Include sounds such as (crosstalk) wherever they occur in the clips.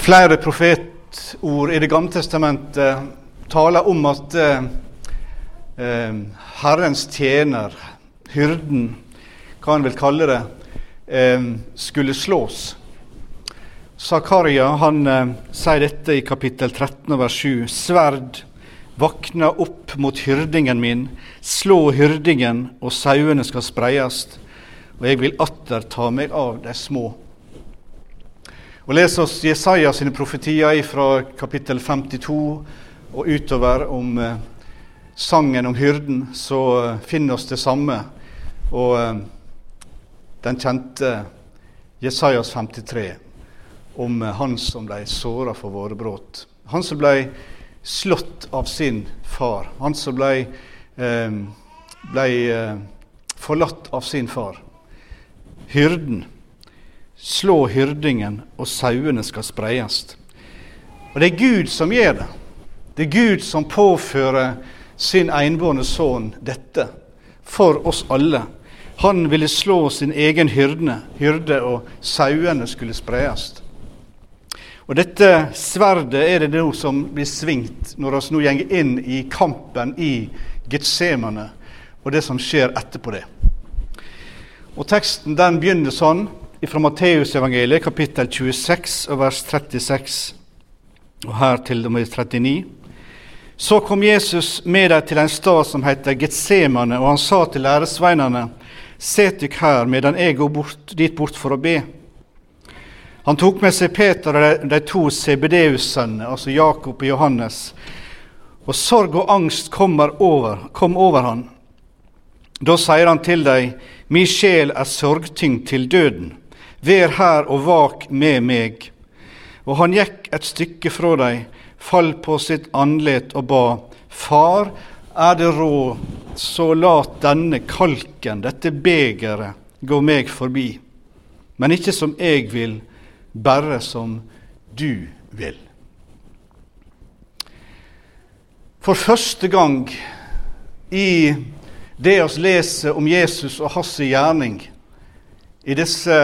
Flere profetord i Det gamle testamentet taler om at eh, eh, Herrens tjener, hyrden, hva en vil kalle det, eh, skulle slås. Zakaria han eh, sier dette i kapittel 13 vers 7. Sverd vakna opp mot hyrdingen min, slå hyrdingen, og sauene skal spreies, og jeg vil atter ta meg av de små. Og Les oss Jesaja sine profetier fra kapittel 52 og utover om eh, sangen om hyrden, så eh, finner oss det samme. Og eh, den kjente Jesajas 53 om eh, han som ble såra for våre brudd. Han som ble slått av sin far. Han som ble, eh, ble eh, forlatt av sin far. Hyrden. Slå hyrdingen, og sauene skal spreies. Og det er Gud som gjør det. Det er Gud som påfører sin enbårne sønn dette for oss alle. Han ville slå sin egen hyrde, hyrde og sauene skulle spreies. Og Dette sverdet er det nå som blir svingt når vi nå går inn i kampen i Getsemane, og det som skjer etterpå det. Og Teksten den begynner sånn fra Matteusevangeliet, kapittel 26, og vers 36, og her til og med 39. Så kom Jesus med dem til en stad som heter Getsemane, og han sa til læresveinene, Set dykk her medan jeg går bort, dit bort for å be. Han tok med seg Peter og de, to CBDU-sønnene, altså Jakob og Johannes, og sorg og angst over, kom over han. Da sier han til dem, Mi sjel er sorgtyngd til døden. Vær her og vak med meg. Og han gikk et stykke fra dem, fall på sitt andlet og ba, Far, er det råd, så lat denne kalken, dette begeret, gå meg forbi. Men ikke som jeg vil, bare som du vil. For første gang i det vi leser om Jesus og hans gjerning, i disse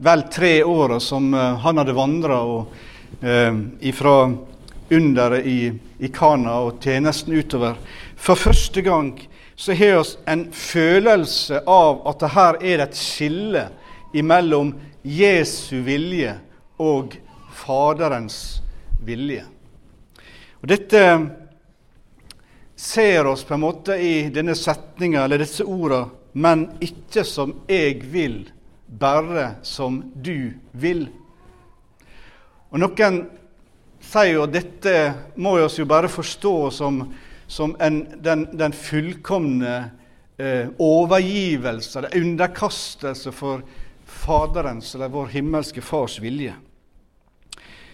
vel tre åra som uh, han hadde vandra uh, fra underet i, i Kana og tjenesten utover. For første gang så har vi en følelse av at det her er et skille mellom Jesu vilje og Faderens vilje. Og Dette ser oss på en måte i denne setninga, eller disse orda, men ikke som jeg vil bare som du vil. Og Noen sier jo at dette må vi oss jo bare forstå som, som en, den, den, fullkomne eh, overgivelse, eller underkastelse for Faderens eller vår himmelske Fars vilje.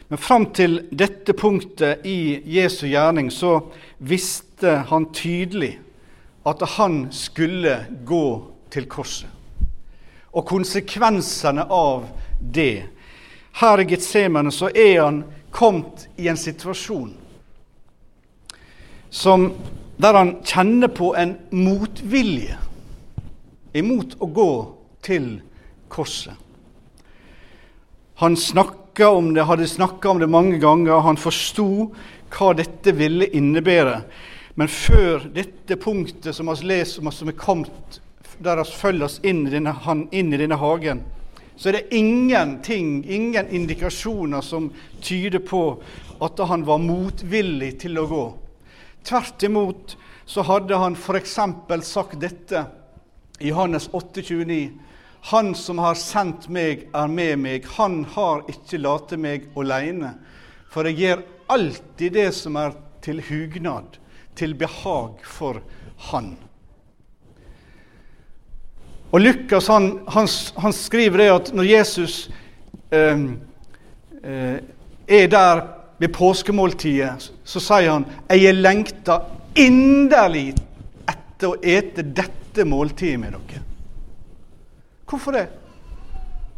Men fram til dette punktet i Jesu gjerning så visste han tydelig at han skulle gå til korset og konsekvensene av det. Her i Getsemane så er han kommet i en situasjon som, der han kjenner på en motvilje imot å gå til korset. Han om det, hadde snakka om det mange ganger, han forsto hva dette ville innebære. Men før dette punktet som vi leser om, som er kommet der oss følger oss inn i, denne, inn i denne hagen, så er det ingenting, ingen indikasjoner som tyder på at han var motvillig til å gå. Tvert imot så hadde han f.eks. sagt dette i Johannes 8,29. Han som har sendt meg, er med meg. Han har ikke latt meg alene. For jeg gjør alltid det som er til hugnad, til behag for Han. Og Lukas han, han, han skriver det at når Jesus eh, eh, er der ved påskemåltidet, så sier han jeg er lengta inderlig etter å ete dette måltidet med dere. Hvorfor det?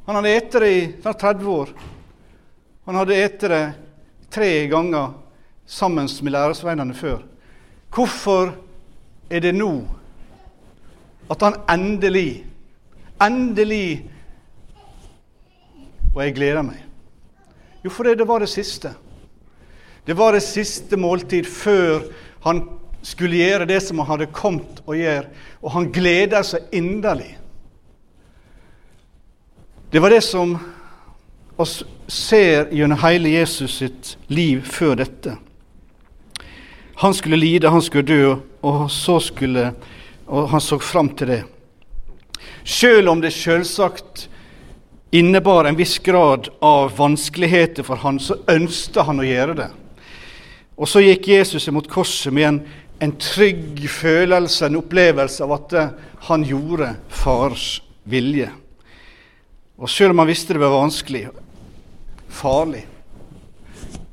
Han hadde ete det i 30 år. Han hadde ete det tre ganger sammen med læresveinene før. Hvorfor er det nå at han endelig, endelig Og jeg gleder meg. Jo, fordi det var det siste. Det var det siste måltid før han skulle gjøre det som han hadde kommet å gjøre, og han gleder seg inderlig. Det var det som oss ser gjennom hele Jesus sitt liv før dette. Han skulle lide, han skulle dø, og så skulle og han så fram til det. Selv om det selvsagt innebar en viss grad av vanskeligheter for han, så ønsket han å gjøre det. Og så gikk Jesus imot korset med en, en trygg følelse, en opplevelse av at han gjorde fars vilje. Og selv om han visste det var vanskelig, farlig,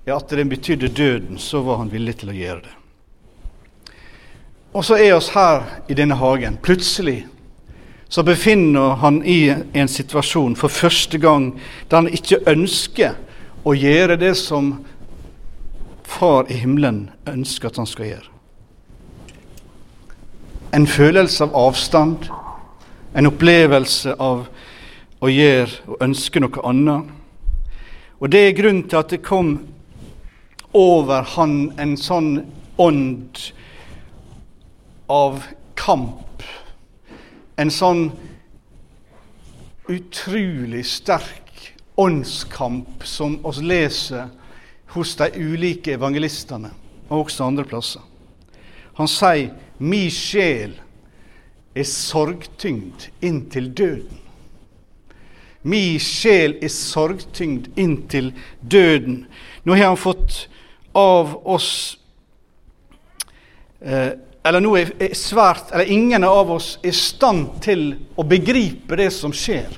ja, at det betydde døden, så var han villig til å gjøre det. Og så er oss her i denne hagen. Plutselig så befinner han i en situasjon for første gang der han ikke ønsker å gjøre det som Far i himmelen ønsker at han skal gjøre. En følelse av avstand, en opplevelse av å gjøre og ønske noe annet. Og det er grunnen til at det kom over han en sånn ånd av kamp. En sånn utrolig sterk åndskamp som oss leser hos de ulike evangelistene, og også andre plasser. Han sier 'mi sjel er sorgtyngd inntil døden'. Mi sjel er sorgtyngd inntil døden. Nå har han fått av oss eh, eller nå er, svært, eller ingen av oss er i stand til å begripe det som skjer.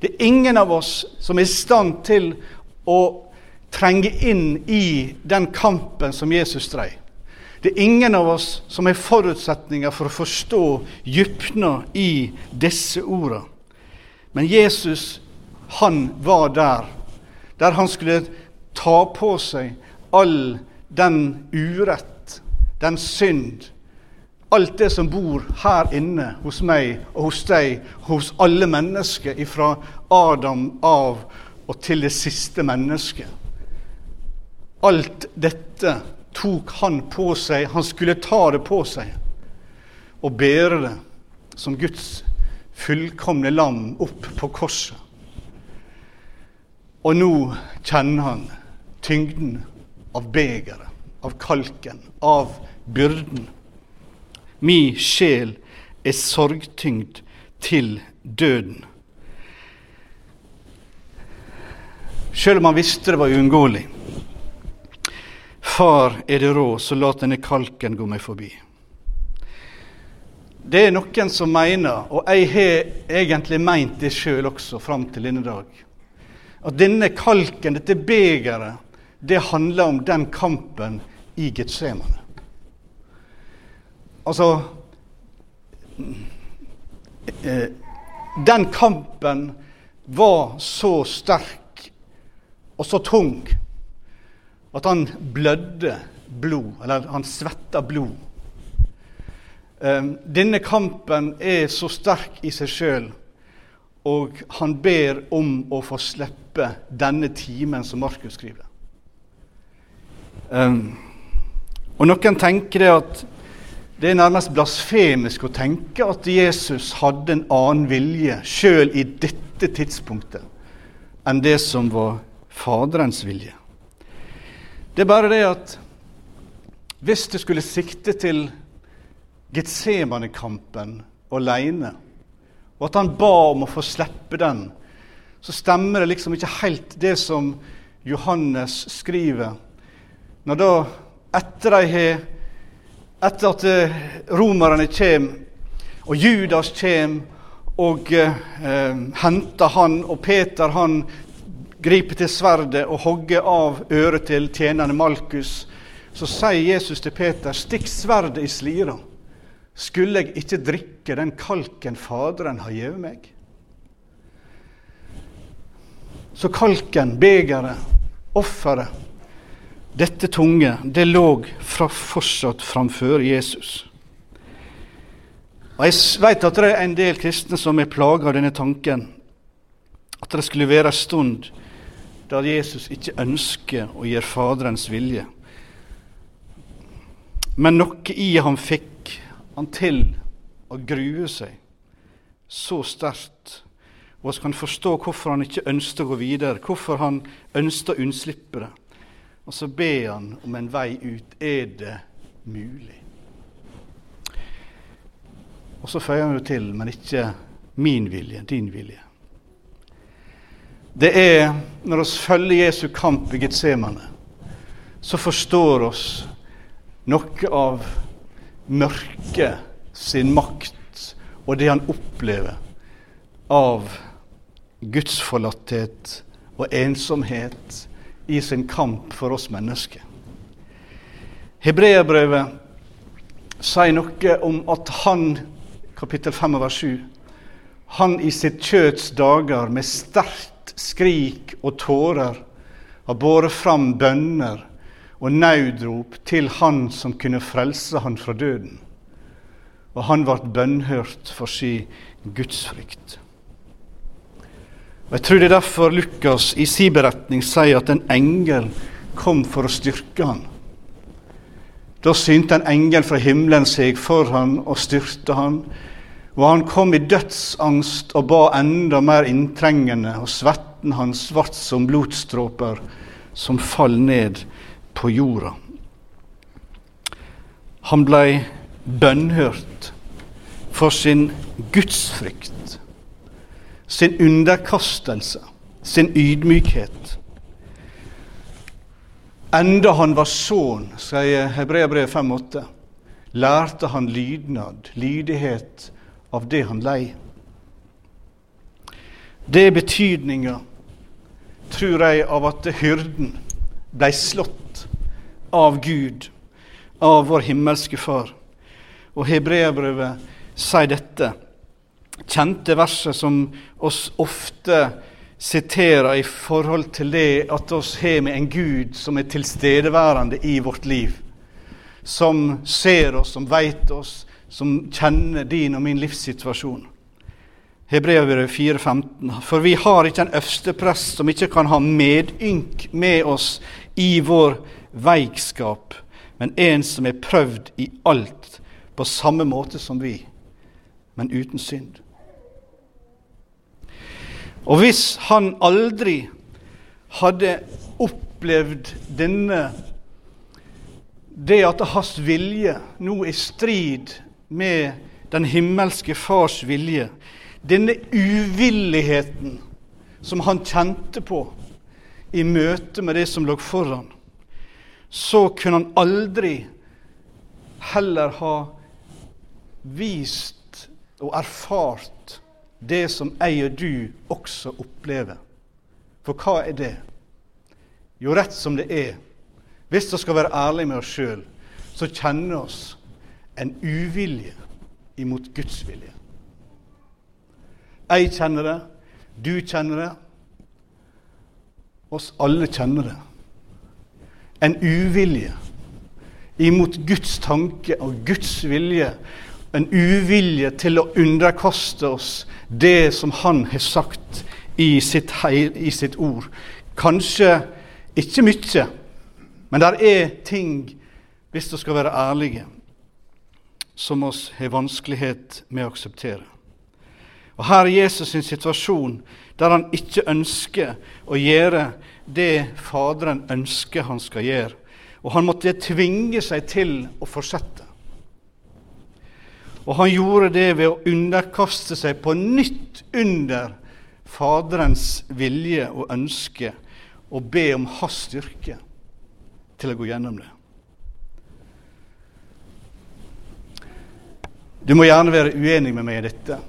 Det er ingen av oss som er i stand til å trenge inn i den kampen som Jesus drev. Det er ingen av oss som har forutsetninger for å forstå dybden i disse ordene. Men Jesus, han var der, der han skulle ta på seg all den urett, den synd, alt det som bor her inne hos meg og hos deg, hos alle mennesker, fra Adam av og til det siste mennesket. Alt dette tok han på seg. Han skulle ta det på seg og bære det som Guds fullkomne lam opp på korset. Og nå kjenner han tyngden av begeret, av kalken, av byrden. Mi sjel er sorgtyngd til døden. Sjøl om han visste det var uunngåelig. Far, er det råd, så la denne kalken gå meg forbi. Det er noen som mener, og jeg har egentlig meint det sjøl også fram til denne dag, at denne kalken, dette begeret, det handler om den kampen i Getsemane. Altså eh, Den kampen var så sterk og så tung at han blødde blod, eller han svetta blod. Eh, denne kampen er så sterk i seg sjøl, og han ber om å få slippe denne timen som Markus skriver. Um, og noen tenker det at det er nærmest blasfemisk å tenke at Jesus hadde en annen vilje sjøl i dette tidspunktet enn det som var Faderens vilje. Det er bare det at hvis det skulle sikte til Getsemanekampen alene, og at han ba om å få slippe den, så stemmer det liksom ikke helt det som Johannes skriver. Når da, etter de har etter at eh, romerne kommer, og Judas kommer og eh, henter han, og Peter han griper til sverdet og hogger av øret til tjeneren Malkus, så sier Jesus til Peter, stikk sverdet i slira. Skulle jeg ikke drikke den kalken Faderen har gitt meg? Så kalken, begeret, offeret dette tunge, det lå fra fortsatt framfor Jesus. Og Jeg vet at det er en del kristne som er plaga av denne tanken. At det skulle være en stund der Jesus ikke ønsker å gjøre Faderens vilje. Men noe i ham fikk han til å grue seg så sterkt. Og vi kan forstå hvorfor han ikke ønsket å gå videre, hvorfor han ønsket å unnslippe det. Og så ber han om en vei ut. Er det mulig? Og så føyer han jo til, men ikke min vilje, din vilje. Det er når vi følger Jesu kamp i Getsemane, så forstår oss noe av mørket sin makt og det han opplever av gudsforlatthet og ensomhet i sin kamp for oss mennesker. Hebreerbrevet sier noe om at han, kapittel 5 vers 7, han i sitt kjøts dager med sterkt skrik og tårer har båret fram bønner og naudrop til Han som kunne frelse han fra døden. Og han ble bønnhørt for si gudsfrykt. Og Jeg tror det er derfor Lukas i sin beretning sier at en engel kom for å styrke han. Da synte en engel fra himmelen seg for han og styrte han. Og han kom i dødsangst og ba enda mer inntrengende, og svetten hans ble som blodstråper som fall ned på jorda. Han blei bønnhørt for sin gudsfrykt, sin underkastelse, sin ydmykhet. Enda han var sønn, sier Hebreabrevet 5,8, lærte han lydnad, lydighet, av det han lei. Det er betydninga, tror jeg, av at hyrden blei slått av Gud, av vår himmelske Far. Og Hebreabrevet sier dette kjente verset som oss ofte siterer i forhold til det at oss har med en Gud som er tilstedeværende i vårt liv. Som ser oss, som veit oss, som kjenner din og min livssituasjon. Hebrevet 4,15. For vi har ikke en øverste prest som ikke kan ha medynk med oss i vår veikskap, men en som er prøvd i alt på samme måte som vi, men uten synd. Og hvis han aldri hadde opplevd denne Det at hans vilje nå er i strid med den himmelske Fars vilje, denne uvilligheten som han kjente på i møte med det som lå foran, så kunne han aldri heller ha vist og erfart det som jeg og du også opplever. For hva er det? Jo, rett som det er, hvis vi skal være ærlige med oss sjøl, så kjenner oss en uvilje imot Guds vilje. Jeg kjenner det, du kjenner det, oss alle kjenner det en uvilje imot Guds tanke og Guds vilje. En uvilje til å underkaste oss det som Han har sagt i sitt, i sitt ord. Kanskje ikke mye, men det er ting, hvis vi skal være ærlige, som oss har vanskelighet med å akseptere. Og Her er Jesus sin situasjon der han ikke ønsker å gjøre det Faderen ønsker han skal gjøre. Og han måtte tvinge seg til å fortsette. Og han gjorde det ved å underkaste seg på nytt under Faderens vilje og ønske, og be om hans styrke til å gå gjennom det. Du må gjerne være uenig med meg i dette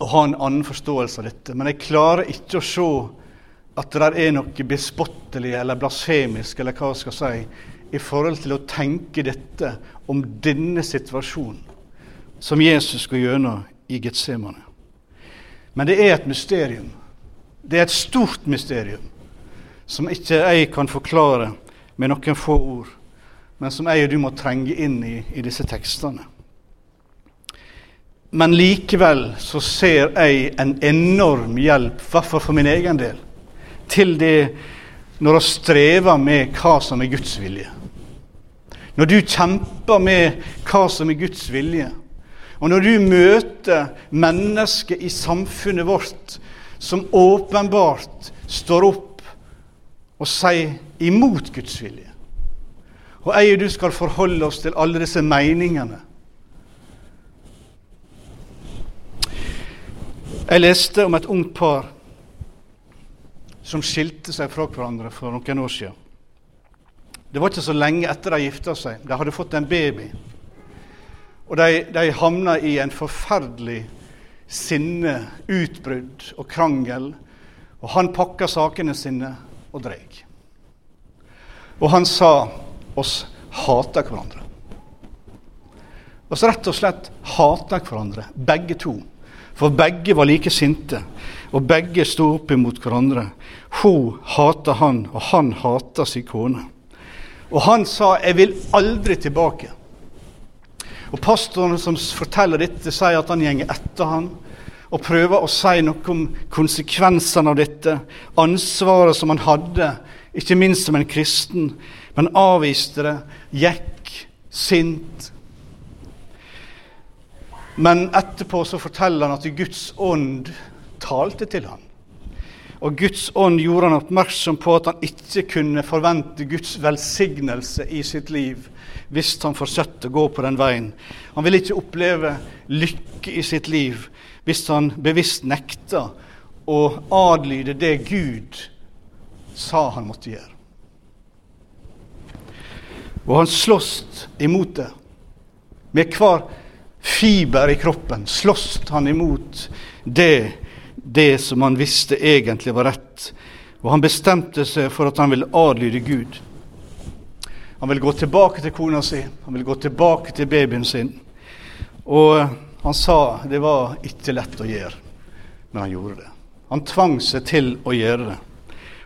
og ha en annen forståelse av dette, men jeg klarer ikke å se at det er noe bespottelig eller blasfemisk eller hva jeg skal si, i forhold til å tenke dette om denne situasjonen som Jesus går gjennom i Getsemane. Men det er et mysterium. Det er et stort mysterium som ikke jeg kan forklare med noen få ord, men som jeg og du må trenge inn i i disse tekstene. Men likevel så ser jeg en enorm hjelp, i hvert fall for min egen del, til det når vi strever med hva som er Guds vilje. Når du kjemper med hva som er Guds vilje, og når du møter mennesker i samfunnet vårt som åpenbart står opp og sier imot Guds vilje, og jeg og du skal forholde oss til alle disse meningene Jeg leste om et ungt par som skilte seg fra hverandre for noen år siden. Det var ikke så lenge etter de gifta seg. De hadde fått en baby. Og de, de havna i en forferdelig sinne, utbrudd og krangel. Og han pakka sakene sine og dreg. Og han sa oss hater hverandre. Oss rett og slett hater hverandre, begge to. For begge var like sinte, og begge sto opp imot hverandre. Hun hater han, og han hater sin kone. Og han sa 'jeg vil aldri tilbake'. Og Pastoren som forteller dette, sier at han gjenger etter han, og prøver å si noe om konsekvensene av dette, ansvaret som han hadde, ikke minst som en kristen, men avviste det, gikk sint men etterpå så forteller han at Guds ånd talte til ham. Og Guds ånd gjorde han oppmerksom på at han ikke kunne forvente Guds velsignelse i sitt liv hvis han fortsatte å gå på den veien. Han ville ikke oppleve lykke i sitt liv hvis han bevisst nekta å adlyde det Gud sa han måtte gjøre. Og han sloss imot det med hver fiber i kroppen sloss han imot det, det som han visste egentlig var rett. Og han bestemte seg for at han ville adlyde Gud. Han ville gå tilbake til kona si, han ville gå tilbake til babyen sin. Og han sa det var ikke lett å gjøre, men han gjorde det. Han tvang seg til å gjøre det.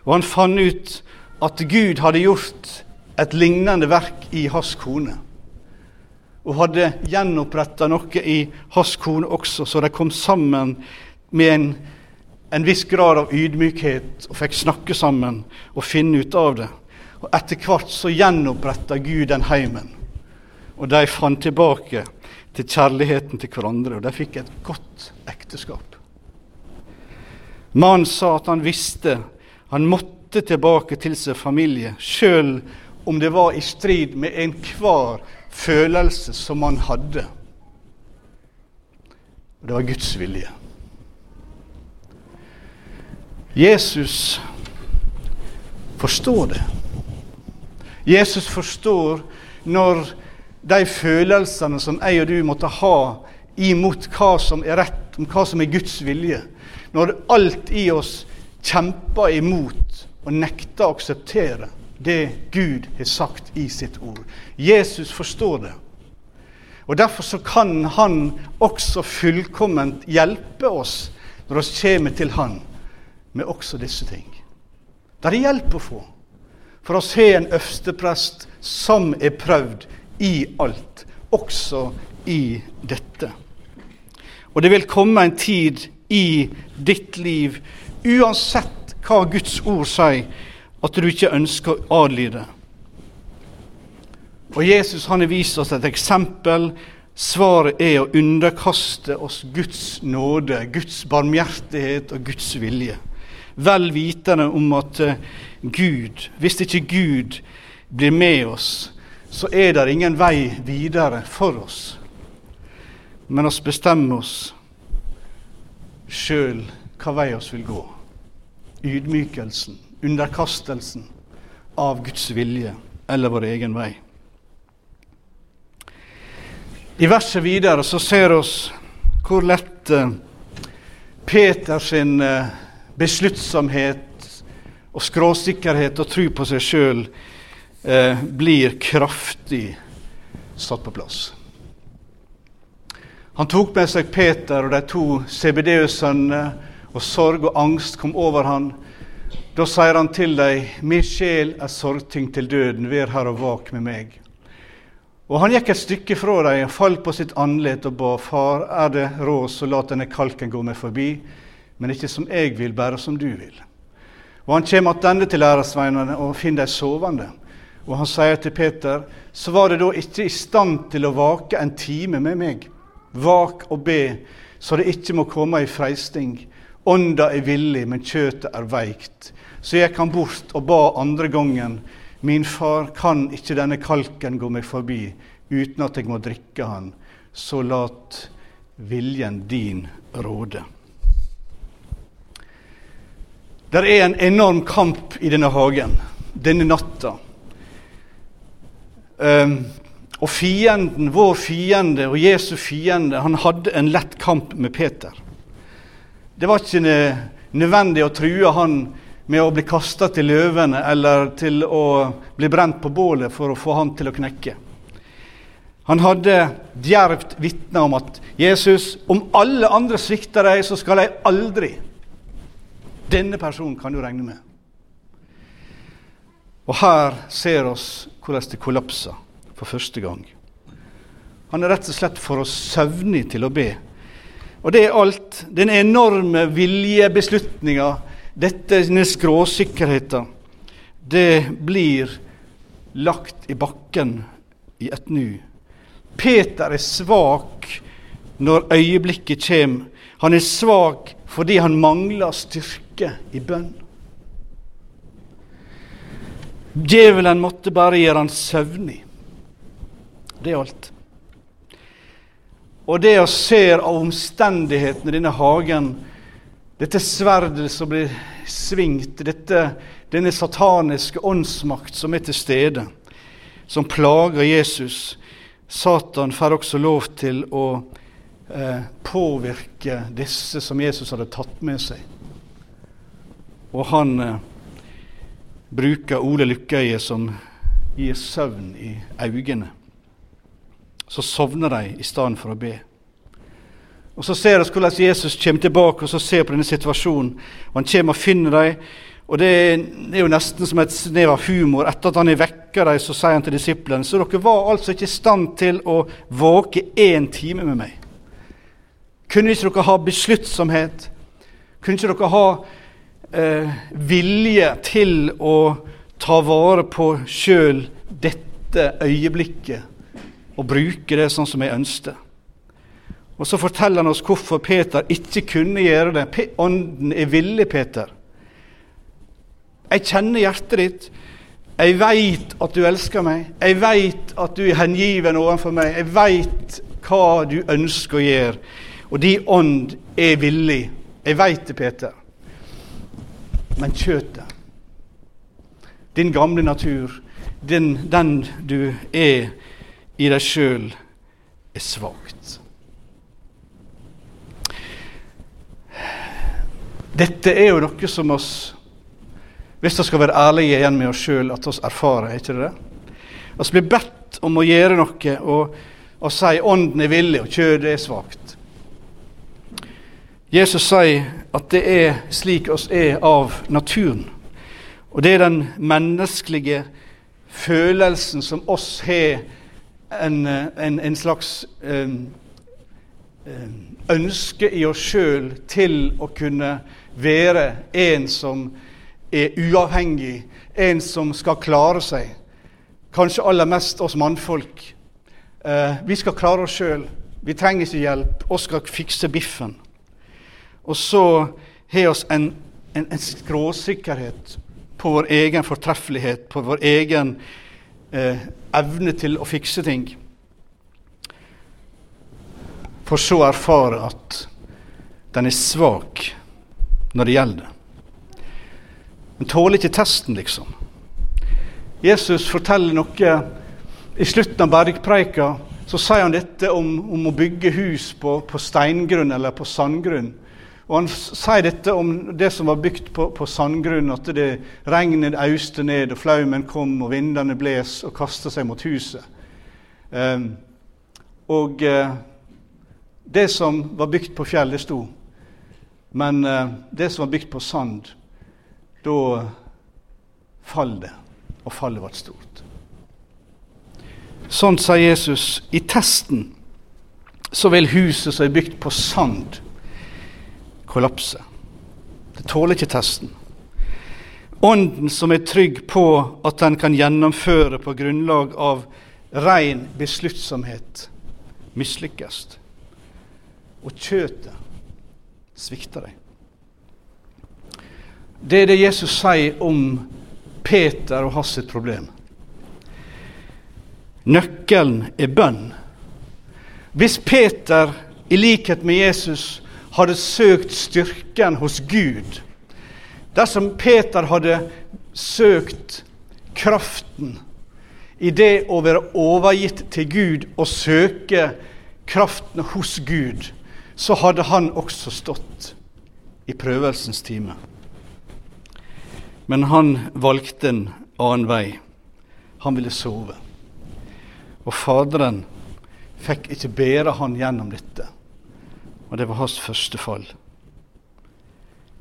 Og han fant ut at Gud hadde gjort et lignende verk i hans kone og hadde gjenoppretta noe i hans kone også, så de kom sammen med en, en viss grad av ydmykhet og fikk snakke sammen og finne ut av det. Og Etter hvert så gjenoppretta Gud den heimen, og de fant tilbake til kjærligheten til hverandre, og de fikk et godt ekteskap. Mannen sa at han visste han måtte tilbake til sin familie, sjøl om det var i strid med enhver følelse som han hadde. Og det var Guds vilje. Jesus forstår det. Jesus forstår når de følelsene som jeg og du måtte ha imot hva som er rett, om hva som er Guds vilje, når alt i oss kjemper imot og nekter å akseptere det Gud har sagt i sitt ord. Jesus forstår det. Og Derfor så kan han også fullkomment hjelpe oss når vi kommer til han med også disse ting. Det er hjelp å få. For oss har en øversteprest som er prøvd i alt, også i dette. Og det vil komme en tid i ditt liv, uansett hva Guds ord sier, at du ikke ønsker å adlyde. Og Jesus han har vist oss et eksempel. Svaret er å underkaste oss Guds nåde, Guds barmhjertighet og Guds vilje. Vel vitende om at eh, Gud, hvis ikke Gud blir med oss, så er det ingen vei videre for oss. Men oss bestemmer oss sjøl hva vei oss vil gå. Ydmykelsen, underkastelsen av Guds vilje eller vår egen vei. I verset videre så ser vi hvor lett Peter sin eh, besluttsomhet og skråsikkerhet og tro på seg sjøl eh, blir kraftig satt på plass. Han tok med seg Peter og de to CBD-sønnene, og sorg og angst kom over han. Da sier han til dem, min sjel er sorgting til døden, vær her og vak med meg. Og han gikk et stykke fra dem, falt på sitt andlet og ba, Far, er det råd, så la denne kalken gå meg forbi, men ikke som jeg vil, bare som du vil. Og Han kommer tilbake til læresveinene og finner dem sovende. Og han sier til Peter, så var det da ikke i stand til å vake en time med meg. Vak og be, så det ikke må komme i freisting. Ånda er villig, men kjøtet er veikt. Så gikk kan bort og ba andre gangen. Min far, kan ikke denne kalken gå meg forbi uten at jeg må drikke han? Så lat viljen din råde. Det er en enorm kamp i denne hagen denne natta. Um, og fienden, vår fiende og Jesu fiende, han hadde en lett kamp med Peter. Det var ikke nødvendig å true han med å bli kasta til løvene eller til å bli brent på bålet for å få han til å knekke. Han hadde djervt vitna om at Jesus, om alle andre svikter deg, så skal jeg aldri. Denne personen kan du regne med. Og her ser oss hvordan det kollapser for første gang. Han er rett og slett for oss søvnig til å be. Og det er alt. Den enorme viljebeslutninga, denne skråsikkerheten, det blir lagt i bakken i et nu. Peter er svak når øyeblikket kommer. Han er svak fordi han mangler styrke i bønn. Djevelen måtte bare gjøre han søvnig. Det er alt. Og det å se av omstendighetene i denne hagen, dette sverdet som blir svingt, dette, denne sataniske åndsmakt som er til stede, som plager Jesus Satan får også lov til å eh, påvirke disse som Jesus hadde tatt med seg. Og han eh, bruker Ole Lykkøye som gir søvn i øynene så sovner de i stedet for å be. Og Så ser vi hvordan Jesus kommer tilbake og så ser på denne situasjonen. og Han kommer og finner dem. Og det er, jo nesten som et snev av humor. Etter at han har vekket dem, så sier han til disiplene så dere var altså ikke i stand til å våke én time med meg. Kunne ikke dere ha besluttsomhet? Kunne ikke dere ha eh, vilje til å ta vare på sjøl dette øyeblikket og bruke det sånn som jeg ønsket. Og Så forteller han oss hvorfor Peter ikke kunne gjøre det. Ånden er villig, Peter. Jeg kjenner hjertet ditt. Jeg veit at du elsker meg. Jeg veit at du er hengiven overfor meg. Jeg veit hva du ønsker å gjøre. Og din ånd er villig. Jeg veit det, Peter. Men kjøtet, din gamle natur, den, den du er, i deg sjøl er svakt. Dette er jo noe som oss, hvis vi skal være ærlige igjen med oss sjøl, at oss erfarer, er ikke det? Vi blir bedt om å gjøre noe og, og si ånden er villig og kjødet er svakt. Jesus sier at det er slik oss er av naturen. Og det er den menneskelige følelsen som oss har en, eh, en, en slags um, ønske i oss sjøl til å kunne være en som er uavhengig, en som skal klare seg. Kanskje aller mest oss mannfolk. Uh, vi skal klare oss sjøl. Vi trenger ikke hjelp. Vi skal fikse biffen. Og så har vi en, en, en skråsikkerhet på vår egen fortreffelighet, på vår egen eh, evne til å fikse ting. For så å erfare at den er svak når det gjelder. Den tåler ikke testen, liksom. Jesus forteller noe i slutten av bergpreika. Så sier han dette om, om å bygge hus på, på steingrunn eller på sandgrunn. Og Han sier dette om det som var bygd på, på sandgrunn, at det regnet auste ned, og flaumen kom, og vindene bles og kasta seg mot huset. Um, og uh, det som var bygd på fjell, det sto. Men uh, det som var bygd på sand, da fall det, og fallet ble stort. Sånn sa Jesus. I testen så vil huset som er bygd på sand, kollapse. Det tåler ikke testen. Ånden som er trygg på at den kan gjennomføre på grunnlag av ren besluttsomhet, mislykkes. Og kjøtet svikter deg. Det er det Jesus sier om Peter og hans problem. Nøkkelen er bønn. Hvis Peter, i likhet med Jesus, hadde søkt styrken hos Gud, dersom Peter hadde søkt kraften i det å være overgitt til Gud og søke kraften hos Gud, så hadde han også stått i prøvelsens time. Men han valgte en annen vei. Han ville sove. Og Faderen fikk ikke bære han gjennom dette. Og det var hans første fall.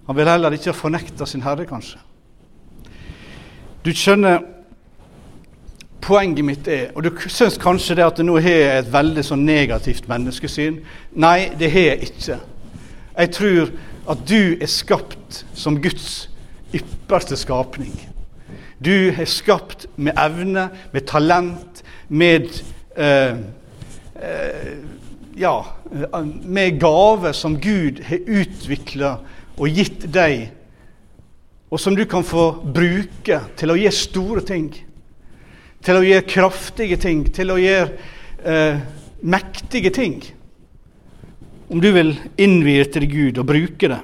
Han vil heller ikke ha fornekta sin herre, kanskje. Du skjønner, poenget mitt er Og du syns kanskje det at nå har jeg et veldig sånn negativt menneskesyn. Nei, det har jeg ikke. Jeg tror at du er skapt som Guds ypperste skapning. Du er skapt med evne, med talent, med eh, eh, Ja, med gaver som Gud har utvikla og gitt deg, og som du kan få bruke til å gjøre store ting. Til å gjøre kraftige ting, til å gjøre eh, mektige ting. Om du vil innvie til Gud og bruke det.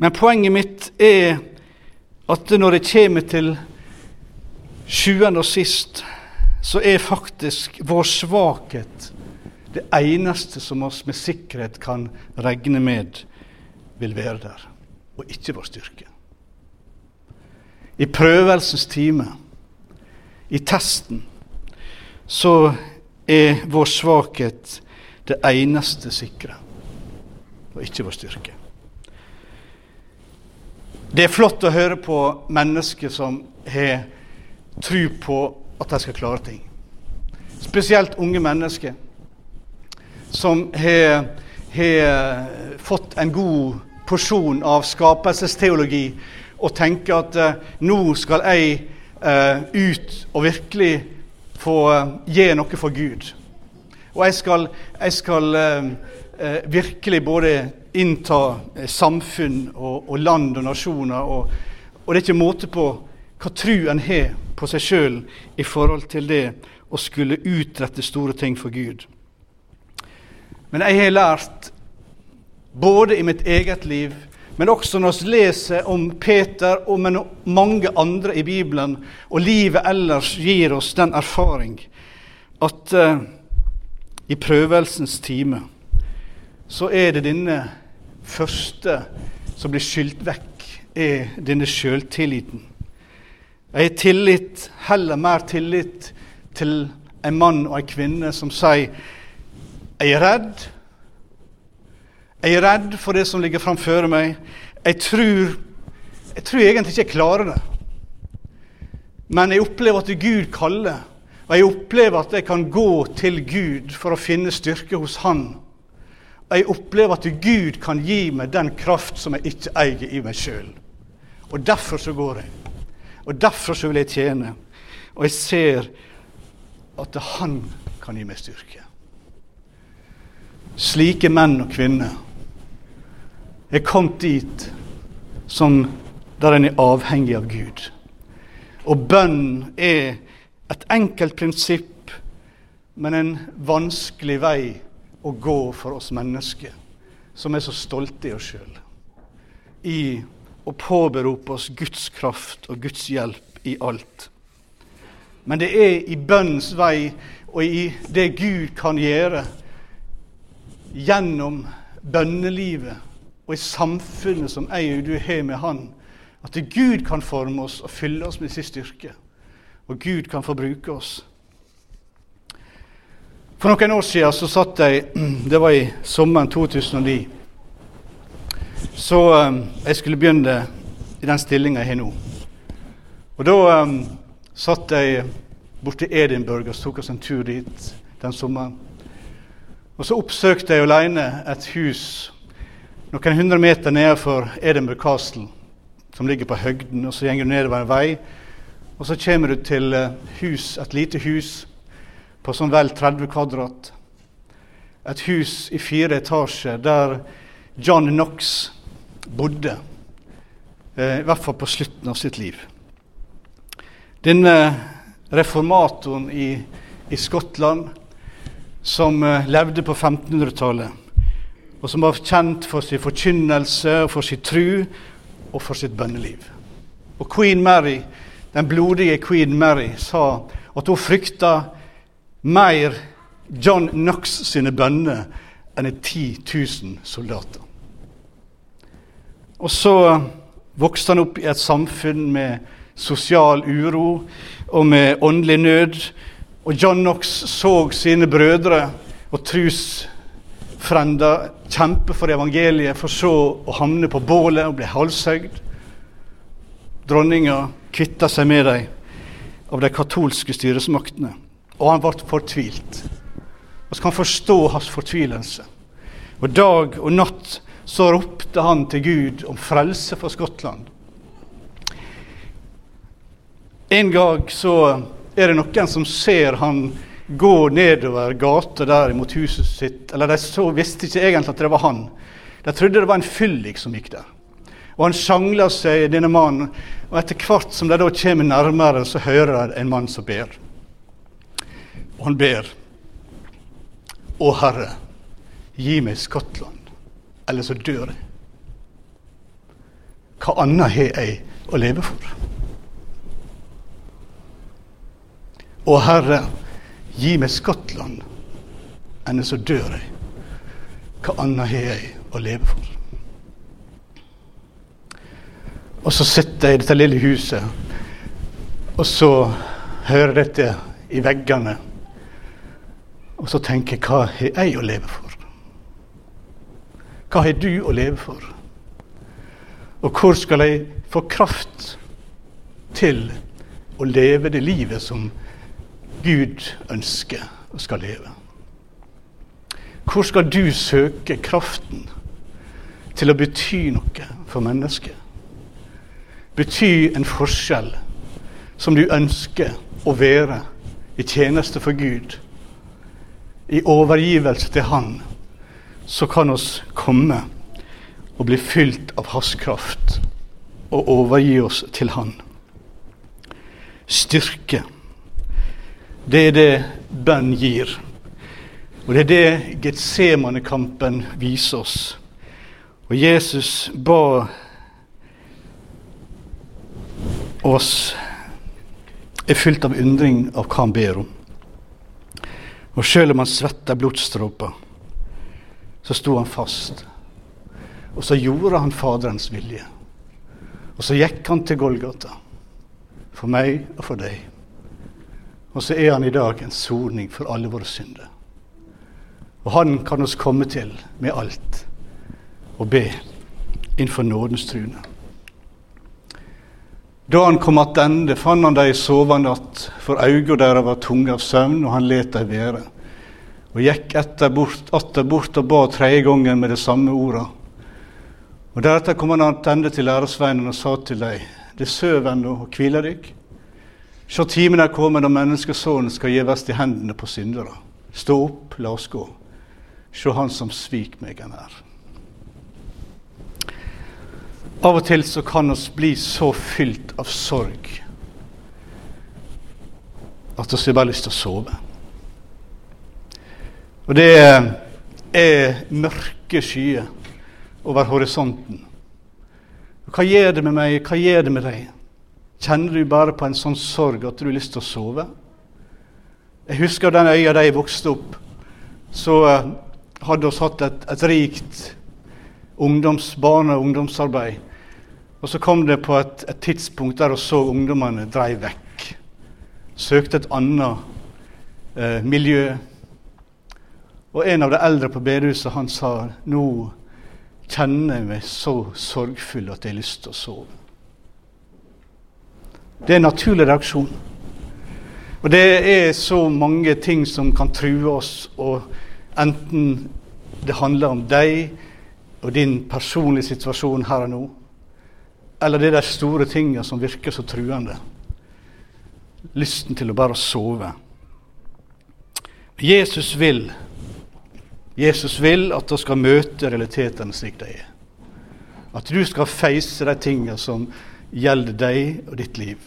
Men poenget mitt er at når det kommer til sjuende og sist så er faktisk vår svakhet det eneste som oss med sikkerhet kan regne med vil være der, og ikke vår styrke. I prøvelsens time, i testen, så er vår svakhet det eneste sikre, og ikke vår styrke. Det er flott å høre på mennesker som har tro på at de skal klare ting. Spesielt unge mennesker som har, fått en god porsjon av skapelsesteologi og tenker at eh, nå skal jeg eh, ut og virkelig få eh, gi noe for Gud. Og jeg skal, jeg skal virkelig både innta samfunn og, og, land og nasjoner. Og, og det er ikke måte på hva tru en har på seg sjøl i forhold til det å skulle utrette store ting for Gud. Men jeg har lært, både i mitt eget liv, men også når vi leser om Peter og mange andre i Bibelen, og livet ellers gir oss den erfaring at uh, i prøvelsens time så er det denne første som blir skylt vekk, er denne sjøltilliten. Jeg har tillit, heller mer tillit til en mann og en kvinne som sier jeg er redd. Jeg er redd for det som ligger framfor meg. Jeg tror, jeg tror egentlig ikke jeg klarer det. Men jeg opplever at Gud kaller, og jeg opplever at jeg kan gå til Gud for å finne styrke hos Han. Og jeg opplever at Gud kan gi meg den kraft som jeg ikke eier i meg sjøl. Og derfor så går jeg. Og derfor så vil jeg tjene. Og jeg ser at han kan gi meg styrke. Slike menn og kvinner er kommet dit som der en er avhengig av Gud. Og bønn er et enkelt prinsipp, men en vanskelig vei å gå for oss mennesker, som er så stolte i oss sjøl. I å påberope oss Guds kraft og Guds hjelp i alt. Men det er i bønnens vei og i det Gud kan gjøre gjennom bønnelivet og i samfunnet som jeg og du har med Han, at Gud kan forme oss og fylle oss med sin styrke. Og Gud kan få bruke oss. For noen år siden så satt jeg (clears throat) Det var i sommeren 2009 så um, jeg skulle begynne i den stillinga jeg har nå. Og da um, satt jeg borte i Edinburgh og tok oss en tur dit den sommeren. Og så oppsøkte jeg alene et hus noen hundre meter nedenfor Edinburgh Castle, som ligger på høgden, og så går du nedover en vei. Og så kommer du til eh, hus, et lite hus på sånn vel 30 kvadrat. Et hus i fire etasjer der John Knox bodde. Eh, I hvert fall på slutten av sitt liv. Denne reformatoren i, i Skottland som eh, levde på 1500-tallet, og som var kjent for sin forkynnelse, for sin tru og for sitt bønneliv. Og Queen Mary, den blodige Queen Mary sa at hun frykta mer John Knox sine bønner enn 10 000 soldater. Og så vokste han opp i et samfunn med sosial uro og med åndelig nød. Og John Knox så sine brødre og trosfrender kjempe for evangeliet, for så å havne på bålet og bli halshøgd. Dronninga kvitta seg med dem av de katolske styresmaktene, og han ble fortvilt. Vi kan forstå hans fortvilelse. Og dag og natt så ropte han til Gud om frelse for Skottland. En gang så er det noen som ser han gå nedover gata der mot huset sitt. Eller de så, visste ikke egentlig at det var han. De trodde det var en fyllik som gikk der. Og han sjangla seg, denne mannen. Og etter hvert som de da kommer nærmere, så hører de en mann som ber. Og han ber. Å Herre, gi meg Skottland, eller så dør jeg. Hva annet har jeg å leve for? Å Herre, gi meg Skottland, enn så dør jeg. Hva annet har jeg å leve for? Og så sitter jeg i dette lille huset, og så hører dette i veggene. Og så tenker jeg hva har jeg å leve for? Hva har du å leve for? Og hvor skal jeg få kraft til å leve det livet som Gud ønsker og skal leve? Hvor skal du søke kraften til å bety noe for mennesket? bety en forskjell som du ønsker å være i tjeneste for Gud, i overgivelse til Han, så kan oss komme og bli fylt av Hans kraft og overgi oss til Han. Styrke, det er det bønn gir. Og det er det Getsemane-kampen viser oss. Og Jesus ba oss er fylt av undring av hva han ber om. Og sjøl om han svetta blodstråper, så sto han fast. Og så gjorde han Faderens vilje. Og så gikk han til Golgata. For meg og for deg. Og så er han i dag en soning for alle våre synder. Og han kan oss komme til med alt og be innenfor nådens trune. Da han kom attende, fant han dei sovende att, for auga deres var tunge av søvn, og han let dei være. Og gikk etter bort, atter bort og ba tredje gangen med de samme orda. Og Deretter kom han attende til læresveinen og sa til dei, det søv ennå, og hviler dykk. Sjå, timen er kommet, når menneskesonen skal gjevast i hendene på syndere. Stå opp, la oss gå. Se han som svik meg, er nær. Av og til så kan oss bli så fylt av sorg at vi har bare lyst til å sove. Og det er mørke skyer over horisonten. Hva gjør det med meg, hva gjør det med deg? Kjenner du bare på en sånn sorg at du har lyst til å sove? Jeg husker den øya da jeg vokste opp. Så uh, hadde vi hatt et, et rikt ungdoms, barne- og ungdomsarbeid. Og så kom det på et, et tidspunkt der vi så ungdommene dreiv vekk. Søkte et annet eh, miljø. Og en av de eldre på bedehuset han sa nå kjenner jeg meg så sorgfull at jeg har lyst til å sove. Det er en naturlig reaksjon. Og det er så mange ting som kan true oss, og enten det handler om deg og din personlige situasjon her og nå, eller det er de store tingene som virker så truende. Lysten til å bare sove. Jesus vil Jesus vil at du skal møte realitetene slik de er. At du skal face de tingene som gjelder deg og ditt liv.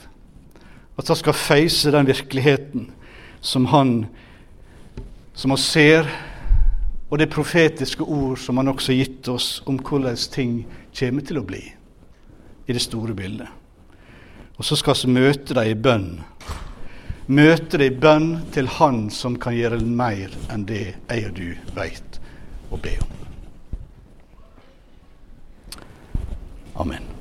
At du skal face den virkeligheten som han som han ser, og det profetiske ord som han også har gitt oss om hvordan ting kommer til å bli i det store bildet. Og så skal vi møte dem i bønn. Møte dem i bønn til Han som kan gjøre mer enn det jeg og du veit å be om. Amen.